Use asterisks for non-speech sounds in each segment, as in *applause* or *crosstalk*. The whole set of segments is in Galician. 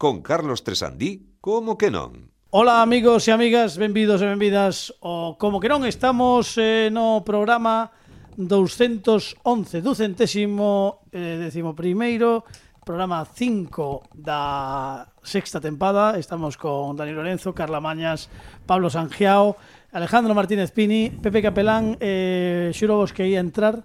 con Carlos Tresandí, como que non? Ola amigos e amigas, benvidos e benvidas o Como que non estamos eh, no programa 211 ducentésimo, eh, décimo primeiro programa 5 da sexta tempada estamos con Dani Lorenzo, Carla Mañas Pablo Sangiao Alejandro Martínez Pini, Pepe Capelán eh, Xuro vos que ia entrar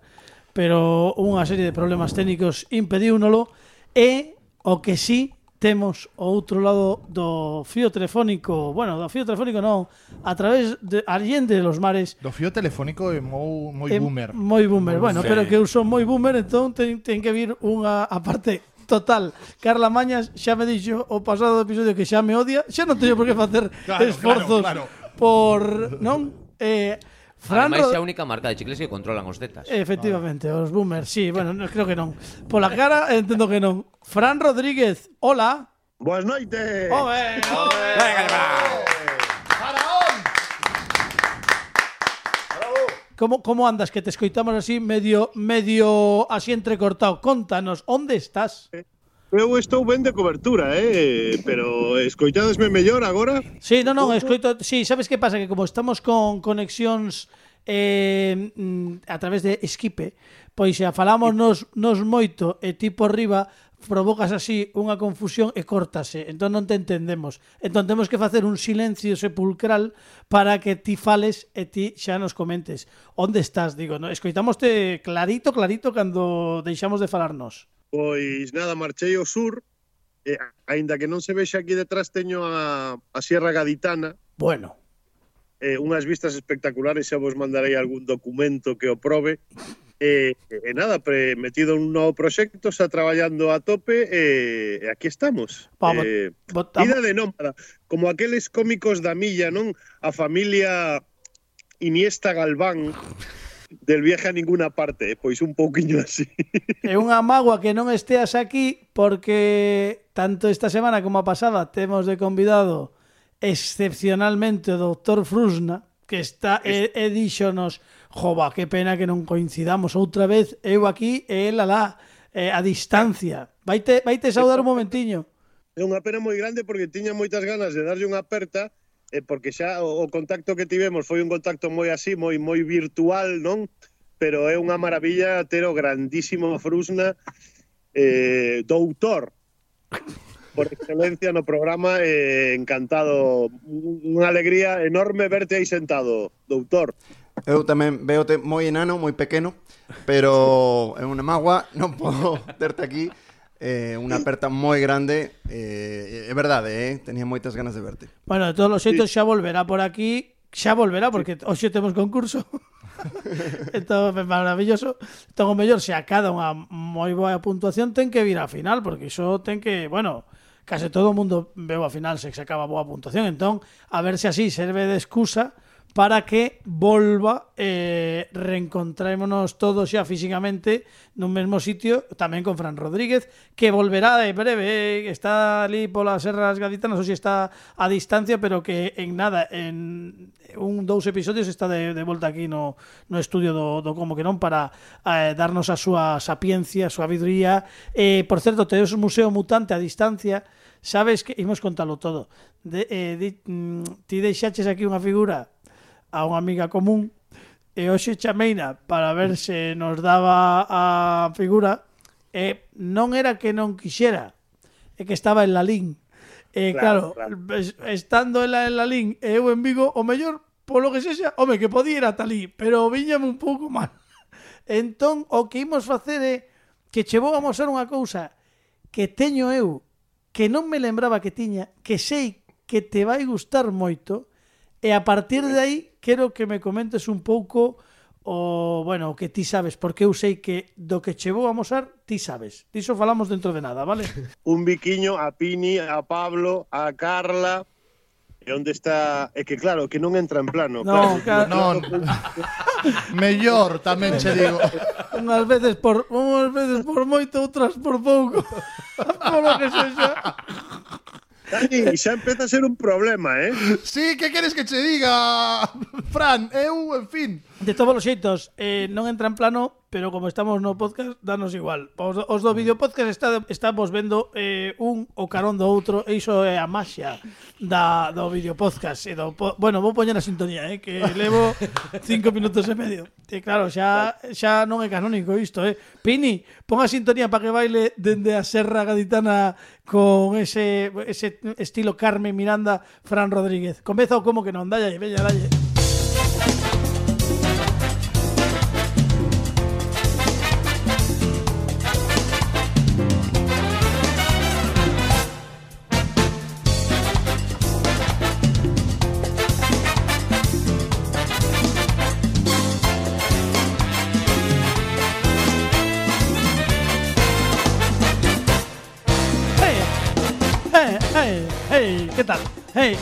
pero unha serie de problemas técnicos impediúnolo e o que sí temos o outro lado do fío telefónico, bueno, do fío telefónico non, a través de Allende de los Mares. Do fío telefónico é moi, moi é boomer. Moi boomer, bueno, sí. pero que eu son moi boomer, entón ten, ten que vir unha a parte Total, Carla Mañas xa me dixo o pasado episodio que xa me odia, xa non teño por que facer claro, esforzos claro, claro. por non eh Fran Ademais, Rod- é a única marca de chicles que controlan os tetas. Efectivamente, os boomers, sí, bueno, no, creo que non. Pola cara *laughs* entendo que non. Fran Rodríguez, hola. Boas noites. Ove, ove. Como, como andas que te escoitamos así medio medio así entrecortado? Contanos, onde estás? Eu estou ben de cobertura, eh, pero escoitadesme mellor agora? Sí, non, non, escoito, sí, sabes que pasa que como estamos con conexións eh, mm, a través de Skype, pois eh, xa falamos nos, nos moito e tipo riba provocas así unha confusión e cortase, entón non te entendemos. Entón temos que facer un silencio sepulcral para que ti fales e ti xa nos comentes. Onde estás? Digo, no? escoitamoste clarito, clarito cando deixamos de falarnos. Pois nada, marchei ao sur, e, aínda que non se vexe aquí detrás, teño a, a Sierra Gaditana. Bueno. Eh, unhas vistas espectaculares, xa vos mandarei algún documento que o probe. E, e nada, pre, metido un novo proxecto, xa traballando a tope, e, e aquí estamos. Pa, eh, botamos. vida de nómada, como aqueles cómicos da milla, non? A familia Iniesta Galván, del viaje a ninguna parte, eh, pois un pouquiño así. É unha mágoa que non esteas aquí porque tanto esta semana como a pasada temos de convidado excepcionalmente o doutor Frusna, que está e, e díxonos, jova, que pena que non coincidamos outra vez, eu aquí e el lá, eh, a distancia. Vaite, vaite saudar un momentiño. É unha pena moi grande porque tiña moitas ganas de darlle unha aperta, eh, porque xa o, o contacto que tivemos foi un contacto moi así, moi moi virtual, non? Pero é unha maravilla ter o grandísimo Frusna eh, doutor por excelencia no programa eh, encantado. Unha alegría enorme verte aí sentado doutor. Eu tamén veo te moi enano, moi pequeno, pero é unha magua, non podo *laughs* terte aquí. Eh, unha aperta moi grande. Eh, É verdade, eh? tenía moitas ganas de verte. Bueno, de todos os xeitos xa volverá por aquí. Xa volverá, porque sí. hoxe temos concurso. *laughs* Entón, é maravilloso. Entón, o mellor, se acada unha moi boa puntuación Ten que vir a final, porque iso ten que, bueno Case todo o mundo veu a final se se acaba boa puntuación. Entón, a ver se así serve de excusa para que volva eh, reencontrémonos todos xa físicamente no mesmo sitio, tamén con Fran Rodríguez, que volverá de breve, eh, está ali pola Serra das Gaditas, non se está a distancia, pero que en nada, en un dous episodios está de, de volta aquí no, no estudio do, do Como que non para eh, darnos a súa sapiencia, a súa sabiduría. Eh, por certo, tedes un museo mutante a distancia, sabes que imos contalo todo. De, eh, de, mm, ti deixaches aquí unha figura a unha amiga común e hoxe chameina para ver se nos daba a figura e non era que non quixera, é que estaba en Lalín. E claro, claro, claro. estando ela en Lalín e eu en Vigo, o mellor, polo que sexa, home, que podía ir ata ali, pero viñame un pouco mal. *laughs* Entón, o que imos facer é que che vou a mostrar unha cousa que teño eu, que non me lembraba que tiña, que sei que te vai gustar moito, e a partir de aí quero que me comentes un pouco o, bueno, o que ti sabes, porque eu sei que do que che vou a mostrar, ti sabes. Diso falamos dentro de nada, vale? *laughs* Un biquiño a Pini, a Pablo, a Carla, e onde está... É que claro, que non entra en plano. No, claro, non. No. *laughs* Mellor tamén che digo. Unhas veces por unhas veces por moito, outras por pouco. *laughs* por lo que sexa. Dani, xa empeza a ser un problema, eh? Sí, que queres que che diga, Fran? Eu, en fin... De todos os xeitos, eh, non entra en plano, pero como estamos no podcast, danos igual. Os, os do video podcast está, estamos vendo eh, un o carón do outro, e iso é a maxia da, do video podcast. E do, po, bueno, vou poñer a sintonía, eh, que levo cinco minutos e medio. E claro, xa, xa non é canónico isto. Eh. Pini, pon a sintonía para que baile dende a Serra Gaditana con ese, ese estilo Carmen Miranda, Fran Rodríguez. Comeza o como que non, dalle, veña, dalle.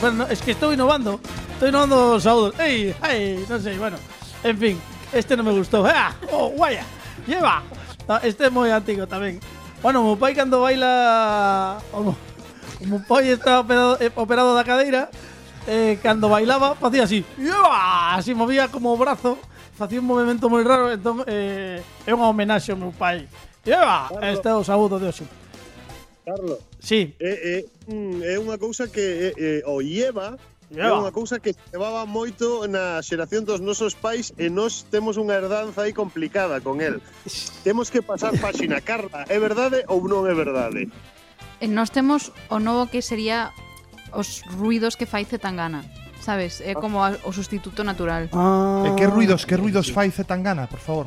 Bueno, no, es que estoy innovando. Estoy innovando saludos. Hey, hey, no sé, bueno. En fin, este no me gustó. *laughs* ¡Ah! ¡Oh, guaya! ¡Lleva! No, este es muy antiguo también. Bueno, mi pai cuando baila... O mi pai está operado, eh, operado da cadeira eh, Cando bailaba, facía así ¡Lleva! Así movía como brazo Facía un movimento moi raro Entón, eh, é unha homenaxe ao meu pai ¡Lleva! Este é o saúdo de hoxe Carlos, Sí. Eh, eh, mm, é, é, é unha cousa que é, é, o lleva É unha cousa que levaba moito na xeración dos nosos pais e nós temos unha herdanza aí complicada con el. Temos que pasar *laughs* páxina, Carla, é verdade ou non é verdade? E nós temos o novo que sería os ruidos que fai Zetangana. Sabes, é ah. como a, o sustituto natural. Ah. E que ruidos, que ruidos fai Zetangana, por favor?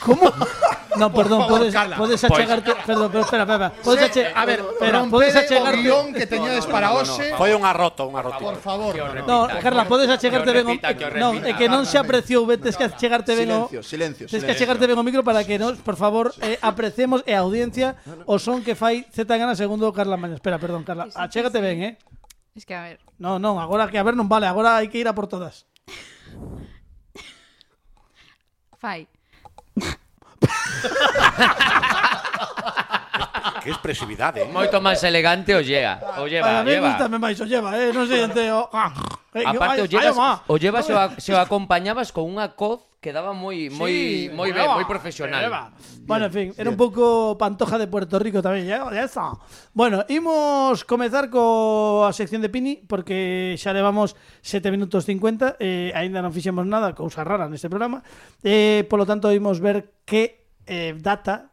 ¿Cómo? *laughs* No, perdón, favor, podes, cala. podes achegarte, perdón, pero espera, espera, podes sí, ache, a ver, espera, podes achegarte o guión que teñades no, no, para no, hoxe. No, no, foi unha rota, unha rota. Por favor. No, Carla, podes achegarte ben. No, é que non se apreciou, tes que achegarte ben. Silencio, silencio. Tes que achegarte ben o micro para que nos, por favor, eh, aprecemos e a audiencia o son que fai Z gana segundo Carla Maña. Espera, perdón, Carla, achégate ben, eh. Es que a ver. No, non, agora que a ver non vale, agora hai que ir a por todas. Fai. *laughs* que expresividade, eh? Moito máis elegante o llega. O lleva, Para mí lleva. gustame máis o lleva, eh? Non sei ente o... *laughs* Eh, Aparte, o llevas, o llevas se, o, se o acompañabas con unha coz que daba moi moi sí, moi ben, moi profesional. Lleva. Bueno, en fin, era un pouco pantoja de Puerto Rico tamén, ya, ¿eh? esa. Bueno, imos comezar co a sección de Pini porque xa levamos 7 minutos 50, eh, aínda non fixemos nada, cousa rara neste programa. Eh, polo tanto, imos ver que eh, data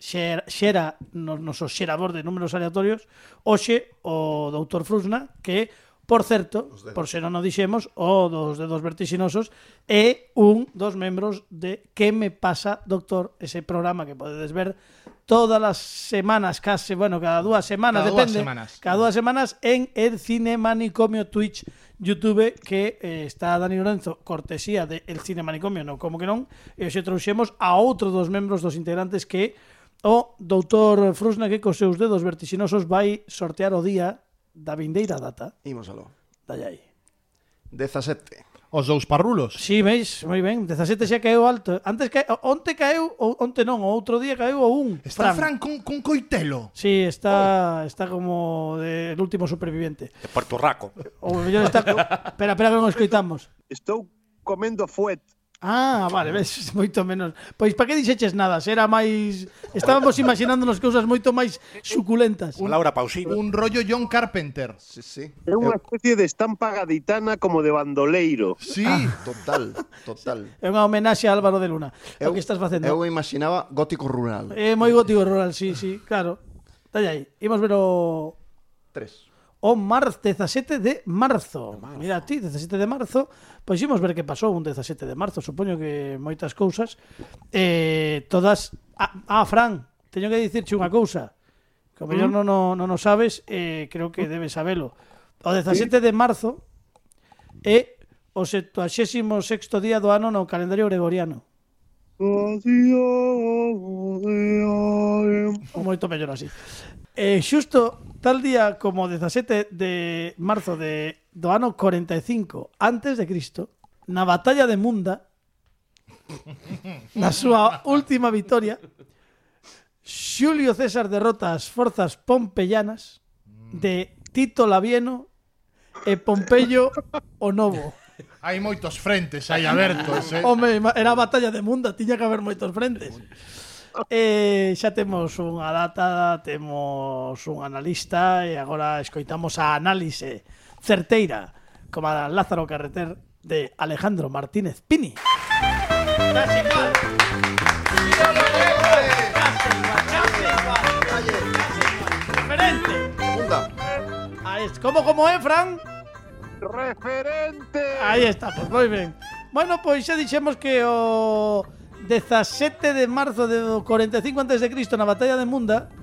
xera, xera no noso xerador de números aleatorios hoxe o doutor Frusna que Por certo, por se non o dixemos, o dos dedos vertixinosos é un dos membros de Que me pasa, doctor? Ese programa que podedes ver todas as semanas, case, bueno, cada dúas semanas, cada depende. Dúas semanas. Cada dúas semanas en el cine manicomio Twitch Youtube que eh, está Dani Lorenzo cortesía de El Cine Manicomio, non como que non, e hoxe trouxemos a outro dos membros dos integrantes que o doutor Frusna que cos seus dedos vertixinosos vai sortear o día da vindeira data. Imos aló. Dallai. 17 os dous parrulos. Si, sí, veis, moi ben, 17 xa caeu alto. Antes que onte caeu, onte non, o outro día caeu o un. Está Fran, Fran con, con coitelo. Si, sí, está oh. está como de, el último superviviente. De Puerto Raco. O mellor está *laughs* Espera, espera que non escoitamos. Estou comendo fuet. Ah, vale, ves, *laughs* moito menos. Pois para que dixeches nada? era máis estábamos imaginándonos cousas moito máis suculentas. Un, Laura Pausini. Un rollo John Carpenter. Sí, sí. É unha especie de estampa gaditana como de bandoleiro. Sí, ah. total, total. *laughs* É unha homenaxe a Álvaro de Luna. É o que estás facendo? Eu imaginaba gótico rural. É moi gótico rural, sí, sí, claro. Dale aí. Imos ver o 3 o marzo 17 de marzo. marzo. Mira ti, 17 de marzo, pois imos ver que pasou un 17 de marzo, supoño que moitas cousas eh, todas Ah, ah Fran, teño que dicirche unha cousa. Que o mellor mm. non, non, non o sabes, eh, creo que debes sabelo. O 17 sí. de marzo é o 76 día do ano no calendario gregoriano. O moito mellor así. Eh, xusto tal día como 17 de marzo de, do ano 45 antes de Cristo, na batalla de Munda, na súa última vitoria, Xulio César derrota as forzas pompeyanas de Tito Labieno e Pompeyo o Novo. Hai moitos frentes aí abertos, eh? Home, era a batalla de Munda, tiña que haber moitos frentes. *laughs* eh, xa temos unha data, temos un analista e agora escoitamos a análise certeira como a Lázaro Carreter de Alejandro Martínez Pini. Casi igual. Referente. ¿Cómo, cómo é, Fran? Referente. Aí está, pues ben. Bueno, pois pues, xa dixemos que o 17 de marzo de 45 a.C. na batalla de Munda,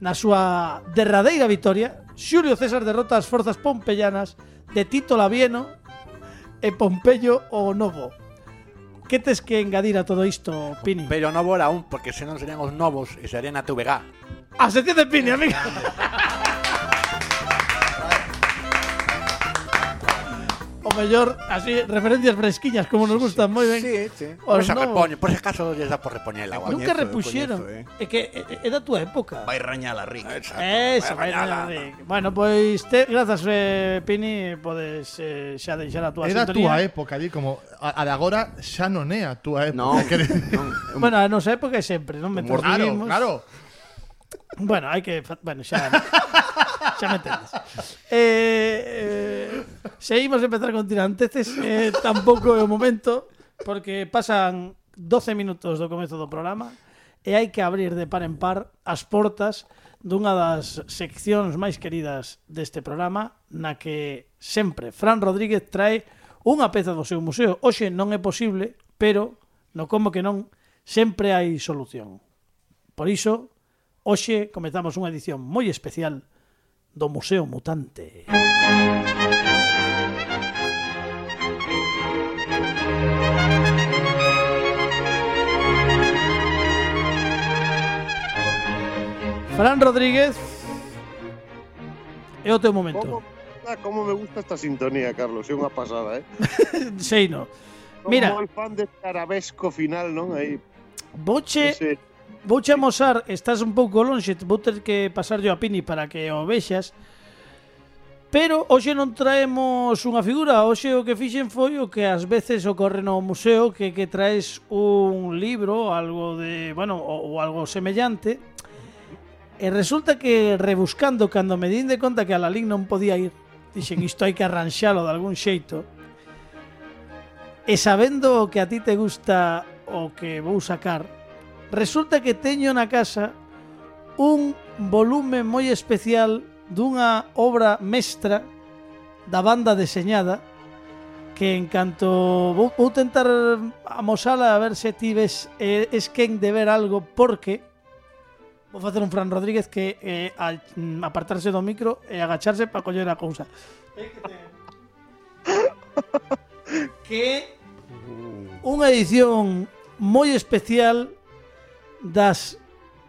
na súa derradeira vitoria, Xulio César derrota as forzas pompeyanas de Tito Labieno e Pompeyo o Novo. Que tes que engadir a todo isto, Pini? Pero Novo era un, porque senón serían os novos e serían a TVG. A ah, sección de Pini, amiga. *laughs* mellor, así, referencias fresquiñas, como nos gustan, moi ben. Sí, sí. Os Por se novos. repoñe, por ese caso lles dá por repoñela. guai. Nunca Coñezo, repuxeron. coñezo, É que é, é da túa época. Vai rañar a rica. Exacto, Eso, vai rañala. nada, Bueno, pois te, grazas eh, Pini, podes eh, xa deixar a túa É da sintonía. túa época, di como a, a de agora xa non é a época. *laughs* É un- Bueno, a nosa época é sempre, non? Mentre Claro, claro. Bueno, hai que, bueno, xa xa *laughs* me entendes. Eh, eh, se a empezar con tiranteces, eh, tampouco é o momento, porque pasan 12 minutos do comezo do programa e hai que abrir de par en par as portas dunha das seccións máis queridas deste programa, na que sempre Fran Rodríguez trae unha peza do seu museo. Oxe non é posible, pero no como que non, sempre hai solución. Por iso, hoxe comezamos unha edición moi especial do Museo Mutante. Música Fran Rodríguez. É o teu momento. Como, ah, como me gusta esta sintonía, Carlos, é unha pasada, eh? *laughs* sei, no. Mira, como fan de arabesco final, non? Aí. Boche, ese... vouche amosar, estás un pouco lonxe, vou ter que pasar yo a Pini para que o vexas. Pero hoxe non traemos unha figura, hoxe o que fixen foi o que ás veces ocorre no museo, que que traes un libro, algo de, bueno, ou algo semellante, E resulta que rebuscando cando me din de conta que a Lalín non podía ir, dixen isto hai que arranxalo de algún xeito. E sabendo que a ti te gusta o que vou sacar, resulta que teño na casa un volume moi especial dunha obra mestra da banda deseñada que en canto vou, vou tentar amosala a ver se ti ves eh, es quen de ver algo porque Vou facer un Fran Rodríguez que eh, a, mm, apartarse do micro e agacharse para coller a cousa. Eh, *laughs* que unha edición moi especial das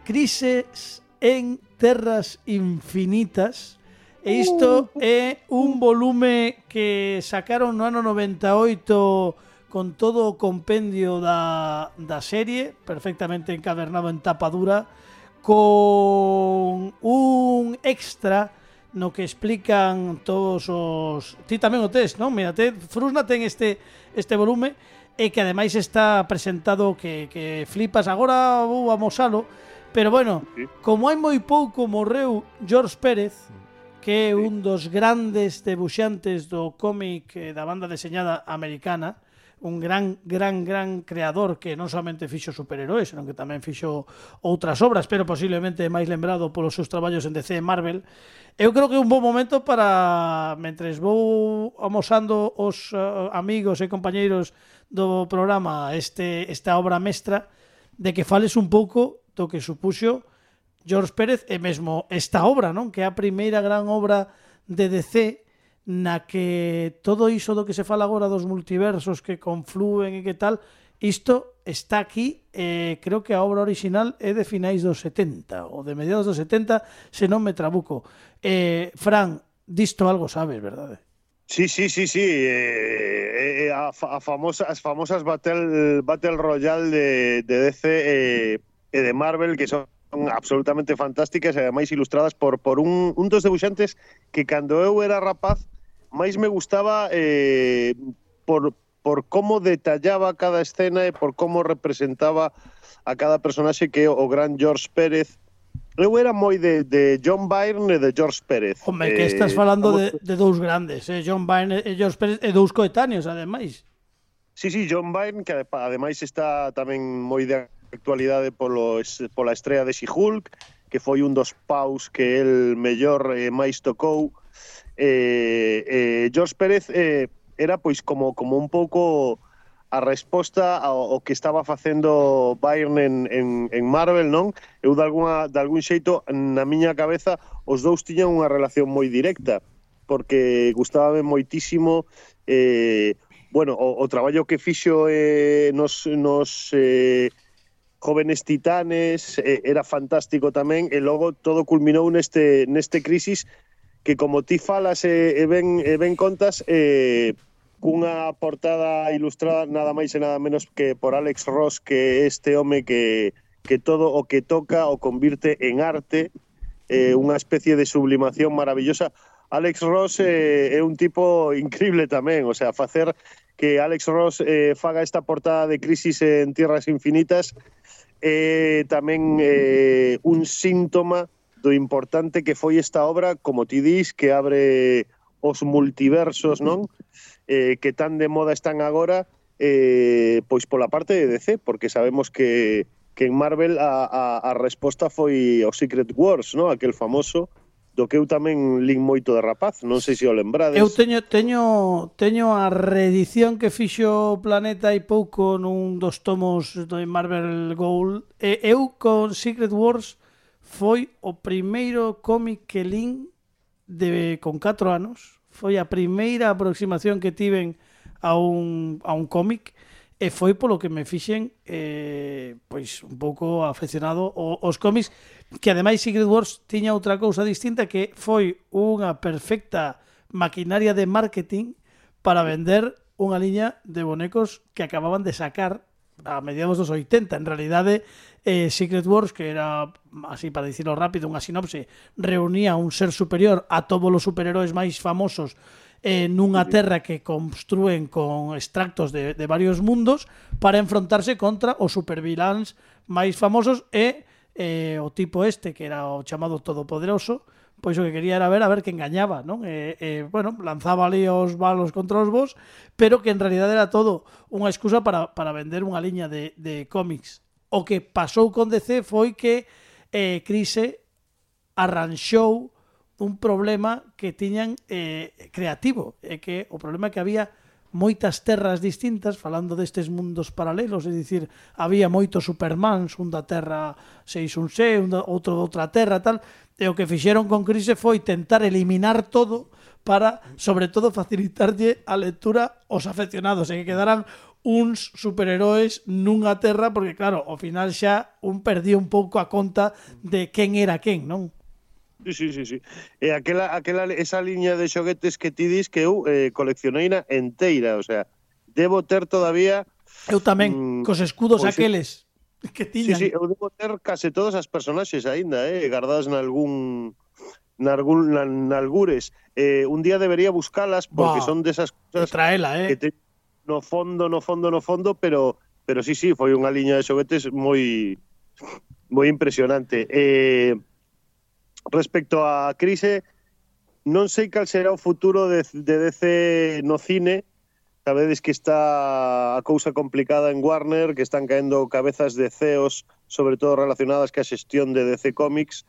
crises en terras infinitas. E isto uh. é un volume que sacaron no ano 98 con todo o compendio da, da serie, perfectamente encadernado en tapa dura, con un extra no que explican todos os... Ti tamén o tes, non? Mira, te, Frusna ten este, este volume e que ademais está presentado que, que flipas. Agora vou amosalo, pero bueno, sí. como hai moi pouco morreu George Pérez, que é un dos grandes debuxantes do cómic eh, da banda deseñada americana, un gran, gran, gran creador que non somente fixo superheróis, senón que tamén fixo outras obras, pero posiblemente máis lembrado polos seus traballos en DC e Marvel. Eu creo que é un bom momento para, mentre vou amosando os uh, amigos e compañeiros do programa este, esta obra mestra, de que fales un pouco do que supuxo George Pérez e mesmo esta obra, non? Que é a primeira gran obra de DC na que todo iso do que se fala agora dos multiversos que confluen e que tal, isto está aquí, eh, creo que a obra original é de finais dos 70 ou de mediados dos 70, se non me trabuco. Eh, Fran, disto algo sabes, verdade? Sí, sí, sí, sí. Eh, eh, a, a famosa, as famosas Battle, Battle Royale de, de DC eh, e de Marvel que son absolutamente fantásticas e ademais ilustradas por, por un, un dos debuxantes que cando eu era rapaz máis me gustaba eh, por, por como detallaba cada escena e por como representaba a cada personaxe que o gran George Pérez Eu era moi de, de John Byrne e de George Pérez. Home, que eh, estás falando eh, de, de dous grandes, eh? John Byrne e George Pérez, e dous coetáneos, ademais. Sí, sí, John Byrne, que ademais está tamén moi de actualidade polo, pola estrella de She-Hulk, que foi un dos paus que el mellor e máis tocou eh, eh, George Pérez eh, era pois como como un pouco a resposta ao, ao que estaba facendo Bayern en, en, en Marvel, non? Eu de, alguna, de algún xeito na miña cabeza os dous tiñan unha relación moi directa porque gustábame moitísimo eh, bueno, o, o traballo que fixo eh, nos, nos eh, jóvenes titanes eh, era fantástico tamén e logo todo culminou neste neste crisis que como ti falas e, e ben e ben contas eh cunha portada ilustrada nada máis e nada menos que por Alex Ross que este home que que todo o que toca o convirte en arte eh, unha especie de sublimación maravillosa. Alex Ross eh, é un tipo increíble tamén, o sea, facer que Alex Ross eh, faga esta portada de Crisis en Tierras Infinitas é eh, tamén eh, un síntoma do importante que foi esta obra, como ti dis, que abre os multiversos, non? Eh, que tan de moda están agora, eh, pois pola parte de DC, porque sabemos que, que en Marvel a, a, a resposta foi o Secret Wars, non? Aquel famoso, do que eu tamén lin moito de rapaz, non sei se o lembrades. Eu teño teño teño a reedición que fixo Planeta e pouco nun dos tomos do Marvel Gold. E eu con Secret Wars foi o primeiro cómic que lin de, con 4 anos. Foi a primeira aproximación que tiven a un, a un cómic e foi polo que me fixen eh, pois un pouco afeccionado aos cómics que ademais Secret Wars tiña outra cousa distinta que foi unha perfecta maquinaria de marketing para vender unha liña de bonecos que acababan de sacar a mediados dos 80. En realidade, eh, Secret Wars, que era, así para dicirlo rápido, unha sinopse, reunía un ser superior a todos os superheróis máis famosos eh, nunha terra que construen con extractos de, de varios mundos para enfrontarse contra os superviláns máis famosos e eh, o tipo este, que era o chamado Todopoderoso, pois o que quería era ver a ver que engañaba, non? E, e bueno, lanzaba ali os balos contra os vos, pero que en realidad era todo unha excusa para, para vender unha liña de, de cómics. O que pasou con DC foi que eh, Crise arranxou un problema que tiñan eh, creativo, e que o problema que había moitas terras distintas, falando destes mundos paralelos, é dicir, había moitos supermans, un da terra 616, un da, outro da outra terra, tal, E o que fixeron con crise foi tentar eliminar todo para, sobre todo, facilitarlle a lectura aos afeccionados e que quedaran uns superheróis nunha terra porque, claro, ao final xa un perdía un pouco a conta de quen era quen, non? Sí, sí, sí, sí. E aquela, aquela, esa liña de xoguetes que ti dis que eu eh, coleccionei na enteira, o sea, debo ter todavía... Eu tamén, mm, cos escudos pois aqueles. Sí *laughs* Que tiñan. Sí, sí, eu debo ter case todas as personaxes aínda, eh, gardadas nalgún nalgún nalgures. Eh, un día debería buscalas porque wow. son desas de cousas traela, eh. que te no fondo, no fondo, no fondo, pero pero sí, sí, foi unha liña de xoguetes moi moi impresionante. Eh, respecto a crise, non sei cal será o futuro de, de DC no cine, Sabedes que está a cousa complicada en Warner, que están caendo cabezas de CEOs, sobre todo relacionadas ca xestión de DC Comics,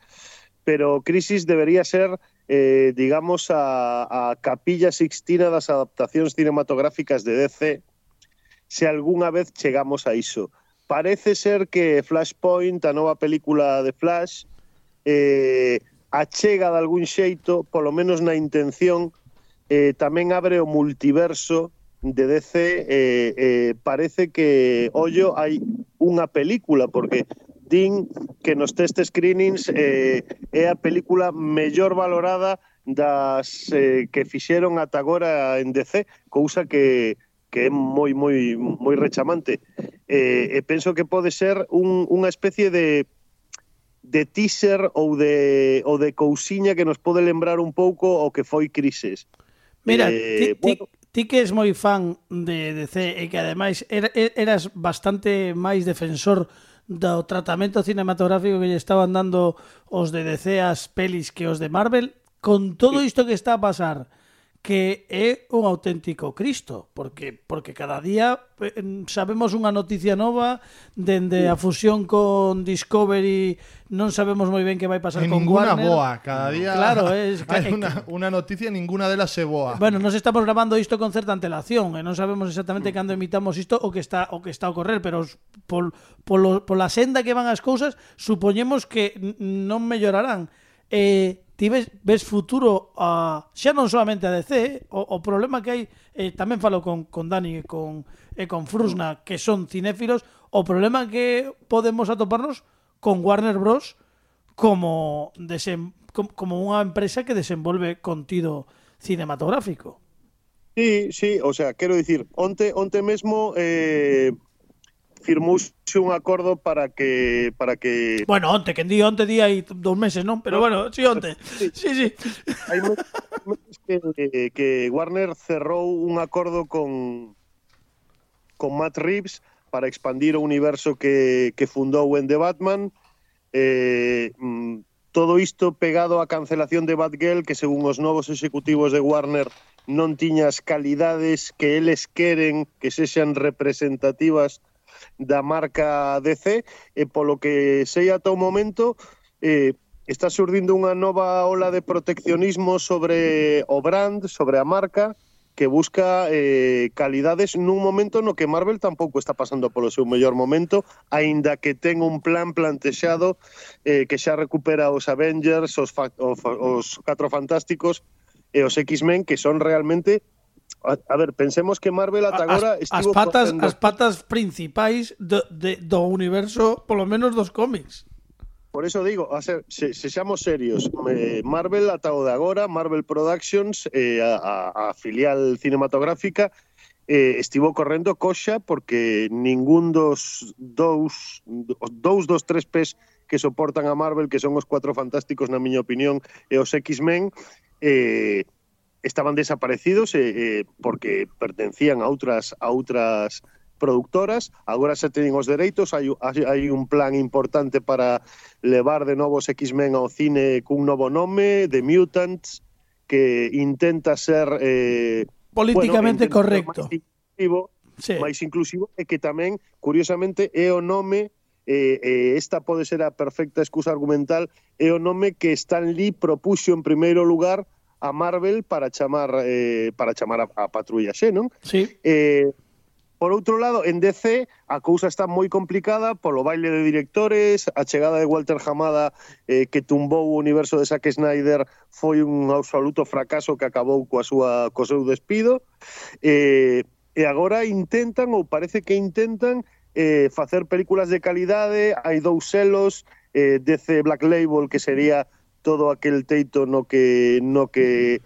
pero Crisis debería ser, eh, digamos, a, a capilla sixtina das adaptacións cinematográficas de DC, se algunha vez chegamos a iso. Parece ser que Flashpoint, a nova película de Flash, eh, achega de algún xeito, polo menos na intención, eh, tamén abre o multiverso de DC eh, eh, parece que ollo hai unha película porque din que nos test screenings eh, é a película mellor valorada das eh, que fixeron ata agora en DC, cousa que que é moi moi moi rechamante. Eh, e penso que pode ser un, unha especie de de teaser ou de ou de cousiña que nos pode lembrar un pouco o que foi Crises. Mira, eh, ti, bueno, ti, Ti que és moi fan de DC e que ademais er, er, eras bastante máis defensor do tratamento cinematográfico que lle estaban dando os de DC as pelis que os de Marvel, con todo isto que está a pasar, que é un auténtico Cristo, porque porque cada día eh, sabemos unha noticia nova dende a fusión con Discovery, non sabemos moi ben que vai pasar en con ninguna Warner. boa, cada día. Claro, es *laughs* unha unha noticia ninguna delas é boa. Bueno, nos estamos grabando isto con certa antelación e non sabemos exactamente cando emitamos isto o que está o que está a ocorrer, pero pol, polo, pola senda que van as cousas, supoñemos que non mellorarán. Eh, ti ves, ves futuro a xa non solamente a DC, o, o problema que hai, eh, tamén falo con, con Dani e con, e con Frusna, que son cinéfilos, o problema que podemos atoparnos con Warner Bros como desem, como unha empresa que desenvolve contido cinematográfico. Sí, sí, o sea, quero dicir, onte onte mesmo eh firmouse un acordo para que para que Bueno, onte, que día, onte día aí dous meses, non? Pero bueno, si *laughs* sí, onte. Sí, sí. Hai meses que, que Warner cerrou un acordo con con Matt Reeves para expandir o universo que, que fundou en The Batman. Eh, mm, todo isto pegado á cancelación de Batgirl, que según os novos executivos de Warner non tiñas calidades que eles queren que sexan representativas da marca DC e polo que sei ata o momento eh, está surdindo unha nova ola de proteccionismo sobre o brand, sobre a marca, que busca eh, calidades nun momento no que Marvel tampouco está pasando polo seu mellor momento, aínda que ten un plan plantexado eh, que xa recupera os Avengers, os, os, os Catro Fantásticos e os X-Men, que son realmente A, a ver, pensemos que Marvel ata agora as, as patas facendo... as patas principais do, de, do universo, polo menos dos cómics. Por eso digo, a ser, se, sexamos serios, eh, Marvel ata o de agora, Marvel Productions, eh, a, a, a filial cinematográfica, eh, estivo correndo coxa porque ningún dos dous, dous dos tres pés que soportan a Marvel, que son os cuatro fantásticos, na miña opinión, e os X-Men, eh, estaban desaparecidos eh, eh, porque pertencían a outras a outras productoras, agora xa teñen os dereitos, hai, hai un plan importante para levar de novo os X-Men ao cine cun novo nome, The Mutants, que intenta ser eh, políticamente bueno, correcto. Máis inclusivo, sí. máis inclusivo e que tamén, curiosamente, é o nome eh, eh, esta pode ser a perfecta excusa argumental, é o nome que Stan Lee propuxo en primeiro lugar a Marvel para chamar eh, para chamar a, a patrulla X, non? Sí. Eh, Por outro lado, en DC a cousa está moi complicada polo baile de directores, a chegada de Walter Hamada eh, que tumbou o universo de Zack Snyder foi un absoluto fracaso que acabou coa súa co seu despido. Eh, e agora intentan ou parece que intentan eh, facer películas de calidade, hai dous selos eh, DC Black Label que sería todo aquel teito no que no que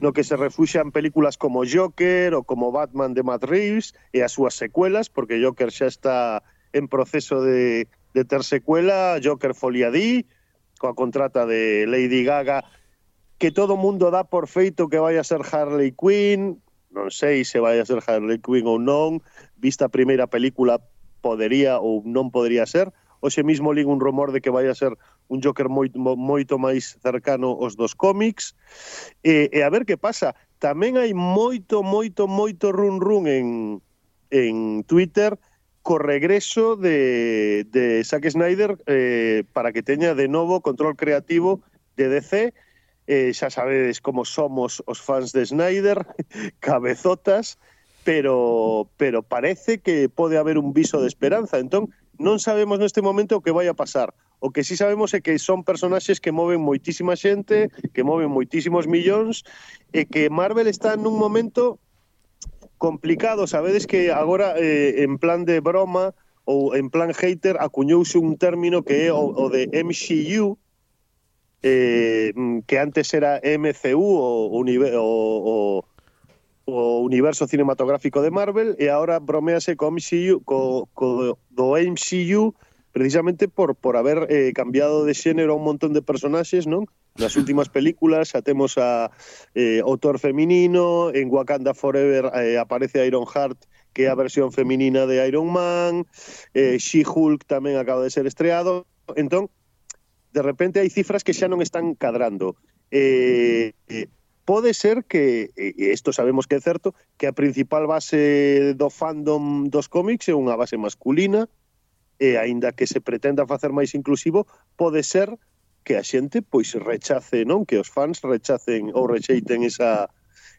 no que se refuxan películas como Joker ou como Batman de Matt Reeves e as súas secuelas, porque Joker xa está en proceso de, de ter secuela, Joker Folia D, coa contrata de Lady Gaga, que todo mundo dá por feito que vai a ser Harley Quinn, non sei se vai a ser Harley Quinn ou non, vista a primeira película podería ou non podría ser, hoxe mismo ligo un rumor de que vai a ser un Joker moito, moito máis cercano aos dos cómics, e, e a ver que pasa. Tamén hai moito, moito, moito run run en, en Twitter co regreso de, de Zack Snyder eh, para que teña de novo control creativo de DC. Eh, xa sabedes como somos os fans de Snyder, *laughs* cabezotas, pero, pero parece que pode haber un viso de esperanza. Entón, non sabemos neste momento o que vai a pasar O que sí sabemos é que son personaxes que moven moitísima xente, que moven moitísimos millóns, e que Marvel está nun momento complicado, sabedes que agora eh, en plan de broma ou en plan hater acuñouse un término que é o, o de MCU, eh, que antes era MCU o, o, o, o universo cinematográfico de Marvel e agora bromease co MCU co, co, do MCU precisamente por, por haber eh, cambiado de xénero a un montón de personaxes, non? Nas últimas películas xa temos a eh, o Thor feminino, en Wakanda Forever eh, aparece Ironheart, que é a versión feminina de Iron Man, eh, She-Hulk tamén acaba de ser estreado, entón, de repente hai cifras que xa non están cadrando. Eh, eh, pode ser que, e isto sabemos que é certo, que a principal base do fandom dos cómics é unha base masculina, e aínda que se pretenda facer máis inclusivo, pode ser que a xente pois rechace, non? Que os fans rechacen ou rexeiten esa,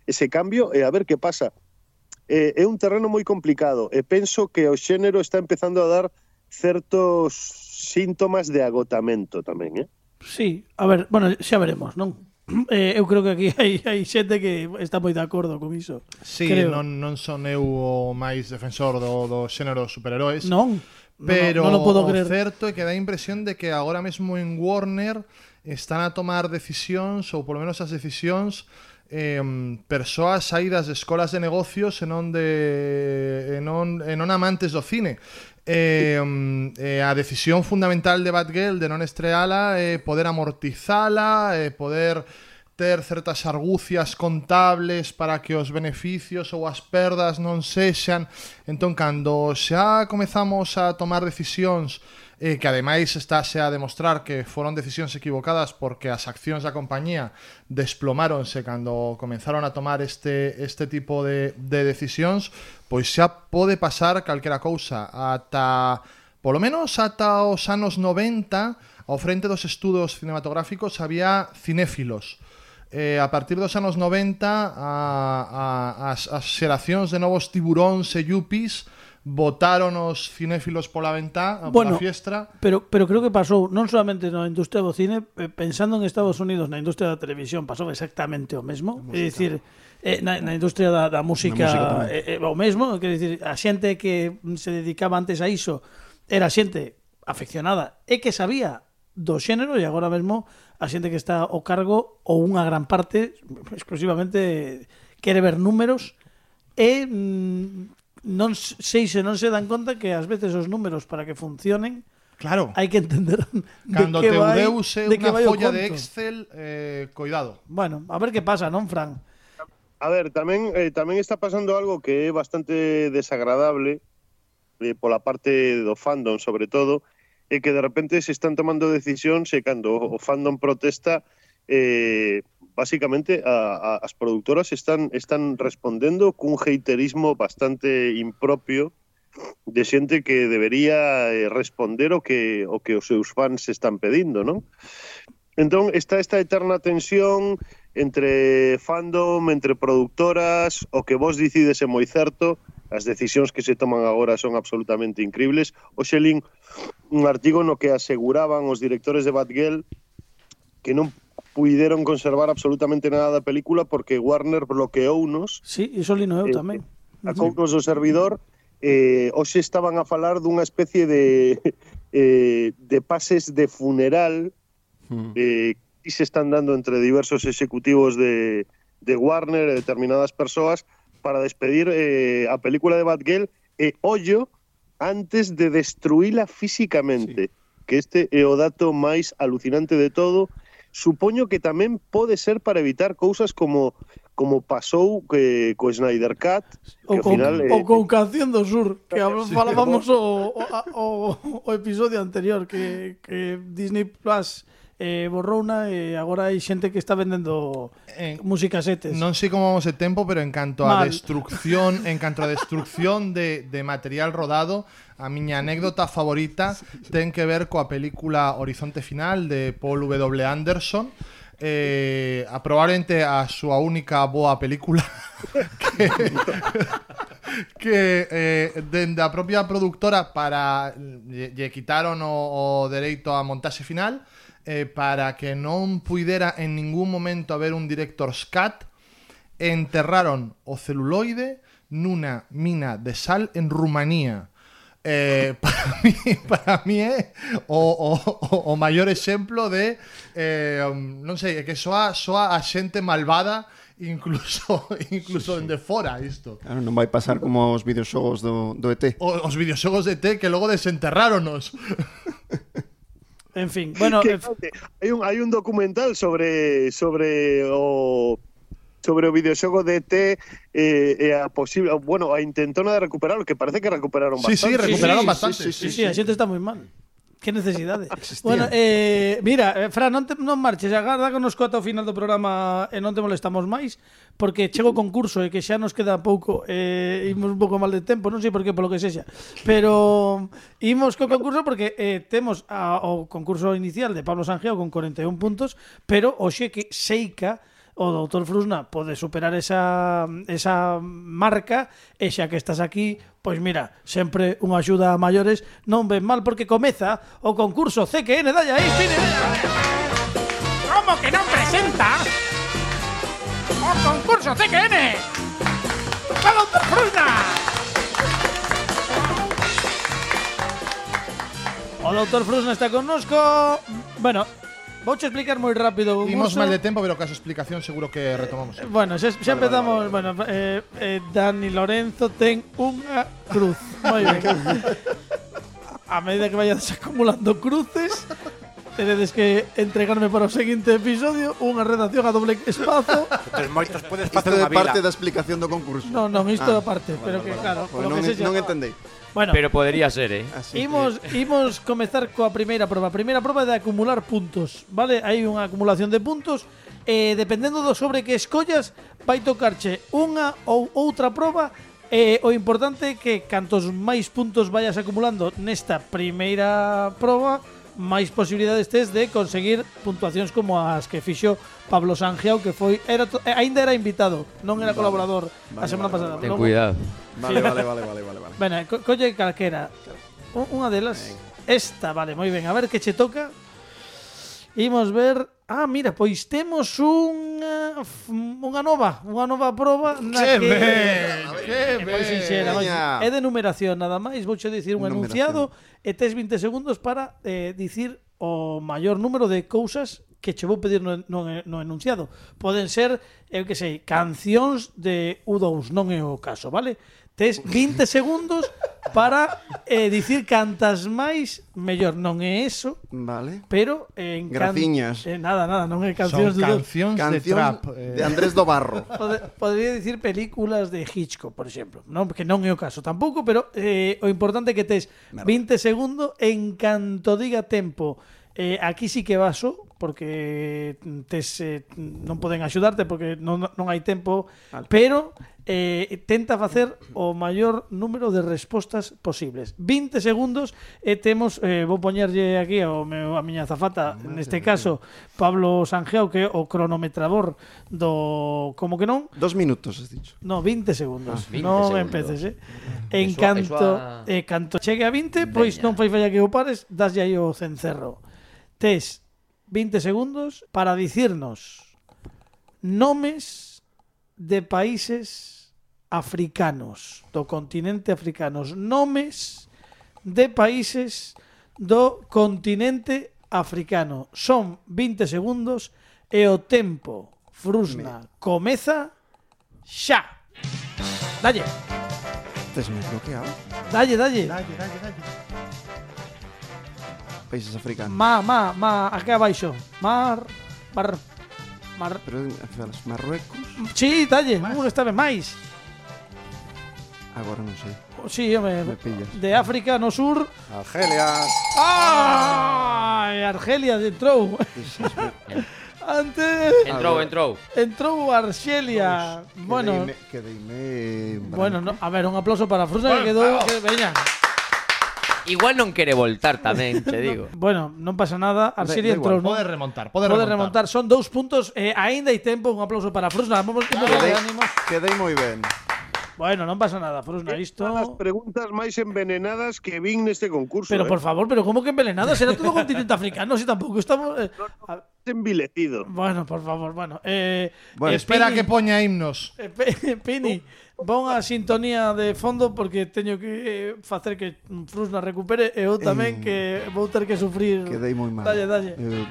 ese cambio e a ver que pasa. É, é un terreno moi complicado e penso que o xénero está empezando a dar certos síntomas de agotamento tamén, eh? Sí, a ver, bueno, xa veremos, non? Eh, *clears throat* eu creo que aquí hai, hai xente que está moi de acordo con iso. Sí, creo. non, non son eu o máis defensor do, do xénero superheróis. Non? Pero o creer. certo é que dá a impresión de que agora mesmo en Warner están a tomar decisións, ou polo menos as decisións, eh, persoas saídas de escolas de negocios e non de e non, e non amantes do cine. Eh, eh, a decisión fundamental de Batgirl de non estreala é poder amortizala, e poder ter certas argucias contables para que os beneficios ou as perdas non sexan. Entón, cando xa comezamos a tomar decisións eh, que ademais estáse a demostrar que foron decisións equivocadas porque as accións da compañía desplomáronse cando comenzaron a tomar este, este tipo de, de decisións, pois xa pode pasar calquera cousa ata polo menos ata os anos 90 ao frente dos estudos cinematográficos había cinéfilos eh, a partir dos anos 90 a, a, as, as xeracións de novos tiburóns e yuppies votaron os cinéfilos pola ventá, bueno, pola fiestra. Pero pero creo que pasou non solamente na industria do cine, eh, pensando en Estados Unidos, na industria da televisión pasou exactamente o mesmo, é dicir, eh, na, na industria da, da música, música eh, eh, o mesmo, quer dicir, a xente que se dedicaba antes a iso era xente afeccionada e que sabía do xénero e agora mesmo a xente que está ao cargo ou unha gran parte exclusivamente quere ver números e mm, non sei se non se dan conta que ás veces os números para que funcionen Claro. Hai que entender de Cando que te vai, deus de unha folla de Excel, eh, cuidado. Bueno, a ver que pasa, non, Fran? A ver, tamén eh, tamén está pasando algo que é bastante desagradable eh, pola parte do fandom, sobre todo, e que de repente se están tomando decisións e cando o fandom protesta eh, basicamente a, a, as productoras están están respondendo cun heiterismo bastante impropio de xente que debería eh, responder o que o que os seus fans están pedindo, non? Entón, está esta eterna tensión entre fandom, entre productoras, o que vos dicides é moi certo, As decisións que se toman agora son absolutamente incribles. O Xelín, un artigo no que aseguraban os directores de Batgirl que non puideron conservar absolutamente nada da película porque Warner bloqueounos. Sí, iso lino eu eh, tamén. Eh, acounos do servidor eh, hoxe estaban a falar dunha especie de *laughs* eh, de pases de funeral hmm. eh, que se están dando entre diversos executivos de, de Warner e determinadas persoas para despedir eh, a película de Batgirl, eh, e ollo antes de destruíla físicamente, sí. que este é o dato máis alucinante de todo. Supoño que tamén pode ser para evitar cousas como como pasou que eh, co Snyder Cut, que ao final eh, o eh, con Canción do Sur, que sí, falábamos o, o, o, o episodio anterior que que Disney Plus eh, borrouna e agora hai xente que está vendendo en, musicasetes. Non sei como vamos de tempo, pero en canto Mal. a destrucción, en canto a destrucción de, de material rodado, a miña anécdota favorita ten que ver coa película Horizonte Final de Paul W. Anderson, eh, a probablemente a súa única boa película *laughs* que, que eh, dende a propia productora para lle, lle quitaron o, o dereito a montaxe final eh, para que non puidera en ningún momento haber un director's cut, enterraron o celuloide nunha mina de sal en Rumanía. Eh, *laughs* para mí, para mí é o, o, o maior exemplo de eh, um, non sei, é que soa, soa a xente malvada incluso *laughs* incluso sí, sí. de fora isto. Claro, non vai pasar como os videoxogos do, do ET. O, os videoxogos de ET que logo desenterráronos. *laughs* En fin, bueno. Hay, un, hay un documental sobre. sobre oh sobre videojuegos de este eh, eh, a posible, bueno, a intentona de recuperarlo, que parece que recuperaron bastante. Sí, sí, recuperaron sí, bastante. Sí, sí, sí, sí, sí, sí, sí, sí, sí, sí, que necesidade. *laughs* Existía. Bueno, eh, mira, eh, Fran, non, te, non marches, agarda con nos cota ao final do programa e non te molestamos máis, porque chego o concurso e que xa nos queda pouco, eh, imos un pouco mal de tempo, non sei por que, polo que sexa, pero imos co concurso porque eh, temos a, o concurso inicial de Pablo Sanjeo con 41 puntos, pero hoxe que Seica o doutor Frusna pode superar esa, esa marca e xa que estás aquí, pois mira, sempre unha axuda a maiores non ven mal porque comeza o concurso CQN Dalla aí, cine Como que non presenta? O concurso CQN o doutor Frusna! O doutor Frusna está connosco. Bueno, vouche explicar moi rápido o Imos concurso. mal de tempo, pero caso explicación seguro que retomamos. Bueno, xa, xa empezamos, bueno, eh, eh, Dani Lorenzo ten unha cruz. Moi ben. A medida que vayades acumulando cruces, tenedes que entregarme para o seguinte episodio unha redacción a doble espazo. Entonces moitos podes facer unha vila. parte da explicación do concurso. Non, non, isto Ah, aparte, pero que claro, polo non, que sexa. non entendei. Bueno, pero podría ser, eh. Así imos, que... imos comezar coa primeira proba. A primeira proba é de acumular puntos, vale? Hai unha acumulación de puntos eh, dependendo do sobre que escollas vai tocarche unha ou outra proba eh, o importante é que cantos máis puntos vayas acumulando nesta primeira proba máis posibilidades tes de conseguir puntuacións como as que fixo Pablo Sangiao que foi era to, eh, aínda era invitado, non era vale, colaborador vale, a semana vale, pasada. Ten cuidado. Vale, vale, vale, vale, vale, vale. Bueno, co colle calquera. Unha delas. Esta, vale, moi ben. A ver que che toca. Imos ver Ah, mira, pois temos unha unha nova, unha nova proba na que ben, que eh, ben. Pois sinxera, mais, é de numeración nada máis, vouche dicir un numeración. e tes 20 segundos para eh, dicir o maior número de cousas que che vou pedir no, no, no enunciado. Poden ser, eu que sei, cancións de U2, non é o caso, vale? Tes 20 segundos para eh, dicir cantas máis mellor. Non é eso. Vale. Pero eh, en can... Graciñas. Eh, nada, nada, non é cancións Son de cancións, cancións de trap. Eh... De Andrés do Barro. *laughs* Pod podría dicir películas de Hitchcock, por exemplo. Non, que non é o caso tampouco, pero eh, o importante é que tes 20 segundos en canto diga tempo Eh, aquí sí que vaso porque tes, eh, non poden axudarte porque non, non hai tempo, vale. pero eh, tenta facer o maior número de respostas posibles. 20 segundos e temos eh, vou poñerlle aquí ao meu, a miña zafata, ah, Madre neste caso Pablo Sanjeo que é o cronometrador do como que non? Dos minutos, has dicho. No, 20 segundos. Ah, 20 non segundos. empeces, eh. En canto, eh, canto chegue a 20, pois non fai falla que o pares, dáslle aí o cencerro. Tes 20 segundos para dicirnos nomes de países africanos, do continente africano, nomes de países do continente africano. Son 20 segundos e o tempo frusna Me... comeza xa. Dalle. Tes me bloqueado. Dalle, dalle. Dalle, dalle, dalle países africanos. Ma, ma, ma, aquí abaixo. Mar, mar, mar. Pero, esperas, Marruecos? Sí, talle, Mar. está ben máis. Agora ah, non sei. Sí, home, Me pillas. de África no sur. Argelia. ¡Ay! Argelia entrou. *laughs* Antes Entrou, entrou. entrou Argelia. Bueno, Quedeime, quedeime... bueno, no, a ver, un aplauso para Frusa que quedou, que veña. Igual non quere voltar tamén, te *laughs* digo. Bueno, non pasa nada, Argelia Da- igual, entrou, non? Pode remontar, pode, Pode remontar. remontar, son dous puntos, eh, aínda hai tempo, un aplauso para Frusna. Vamos a de Quedei, ánimos. quedei moi ben. Bueno, non pasa nada, Frusna, isto. As preguntas máis envenenadas que vin neste concurso. Pero eh. por favor, pero como que envenenado? Será todo continente africano, si tampouco estamos eh, a- envilecido. Bueno, por favor, bueno. Eh, eh, Bueno, Espera Pini, que poña himnos. eh, Pe- *laughs* Pini, Bon a sintonía de fondo porque teño que eh, facer que Frus na recupere e eu tamén eh, que vou ter que sufrir. Quedei moi mal. Dalle, dalle. Eh,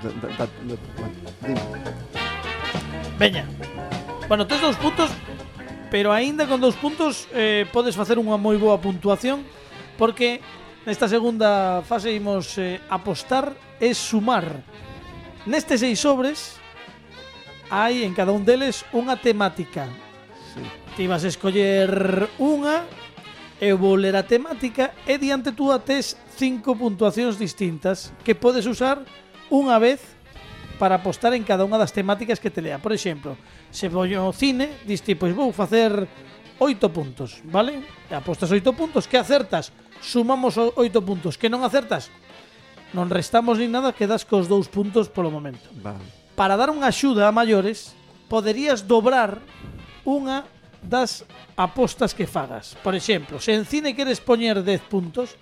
Veña. Bueno, tes dous puntos, pero aínda con dous puntos eh, podes facer unha moi boa puntuación porque nesta segunda fase imos eh, apostar e sumar. Nestes seis sobres hai en cada un deles unha temática Ti vas escoller unha, eu vou ler a temática e diante túa tes cinco puntuacións distintas que podes usar unha vez para apostar en cada unha das temáticas que te lea. Por exemplo, se vou ao cine, dis ti, pois vou facer 8 puntos, vale? E apostas 8 puntos, que acertas? Sumamos 8 puntos, que non acertas? Non restamos nin nada, quedas cos 2 puntos polo momento. Vale. Para dar unha axuda a maiores, poderías dobrar unha das apostas que fagas. Por exemplo, se en cine queres poñer 10 puntos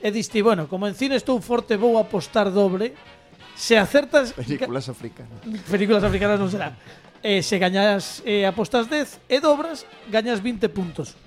e diste, bueno, como en cine estou forte, vou apostar doble, se acertas... Películas africanas. Películas africanas non serán. Eh, se gañas eh, apostas 10 e dobras, gañas 20 puntos.